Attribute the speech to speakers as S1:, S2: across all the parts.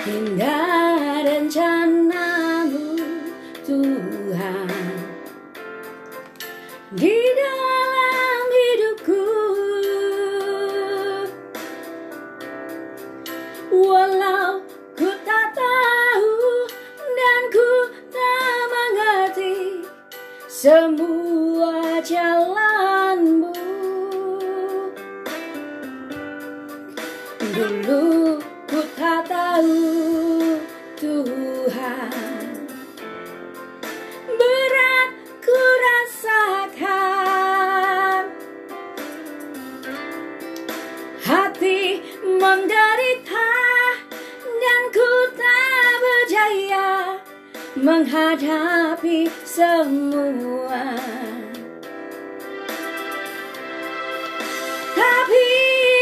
S1: Indah rencanamu Tuhan. Di dalam hidupku Walau ku tak tahu dan ku tak mengerti semua jalanmu Menghadapi semua. Tapi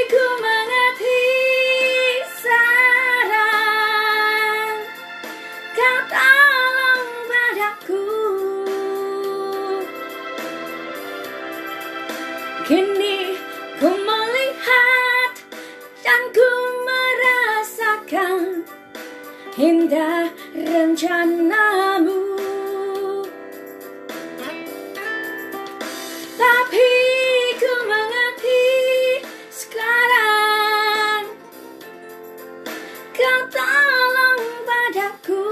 S1: ku mengerti saran Kau tolong padaku. Kini ku melihat dan ku merasakan Indah rencanamu. Tapi ku mengerti sekarang Kau tolong padaku.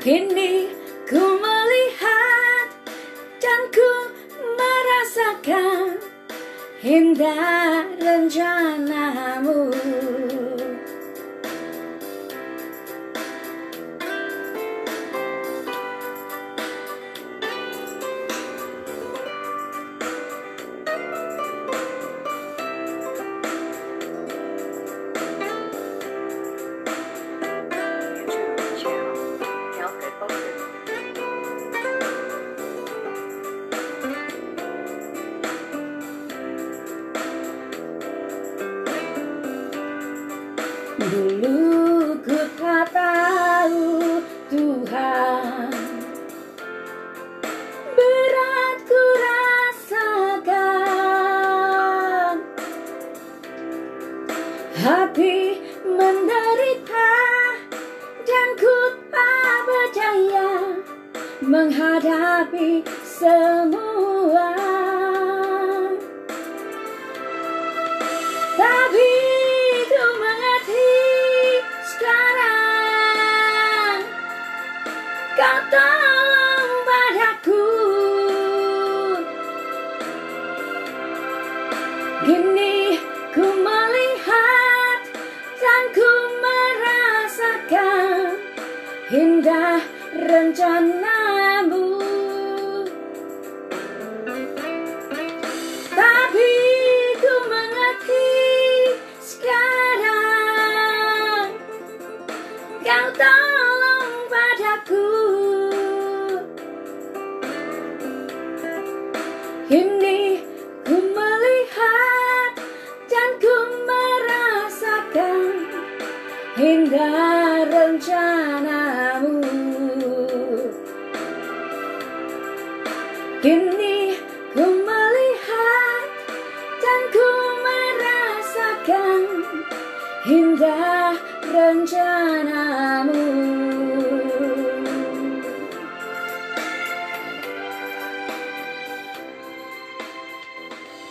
S1: Kini ku melihat dan ku merasakan Indah rencanamu Dulu ku tak tahu Tuhan. Berat ku rasakan. Hati menderita Dan ku tak percaya Menghadapi semua Kau tolong padaku. Kini ku melihat dan ku merasakan Indah rencanamu Ini ku melihat dan ku merasakan Indah rencanamu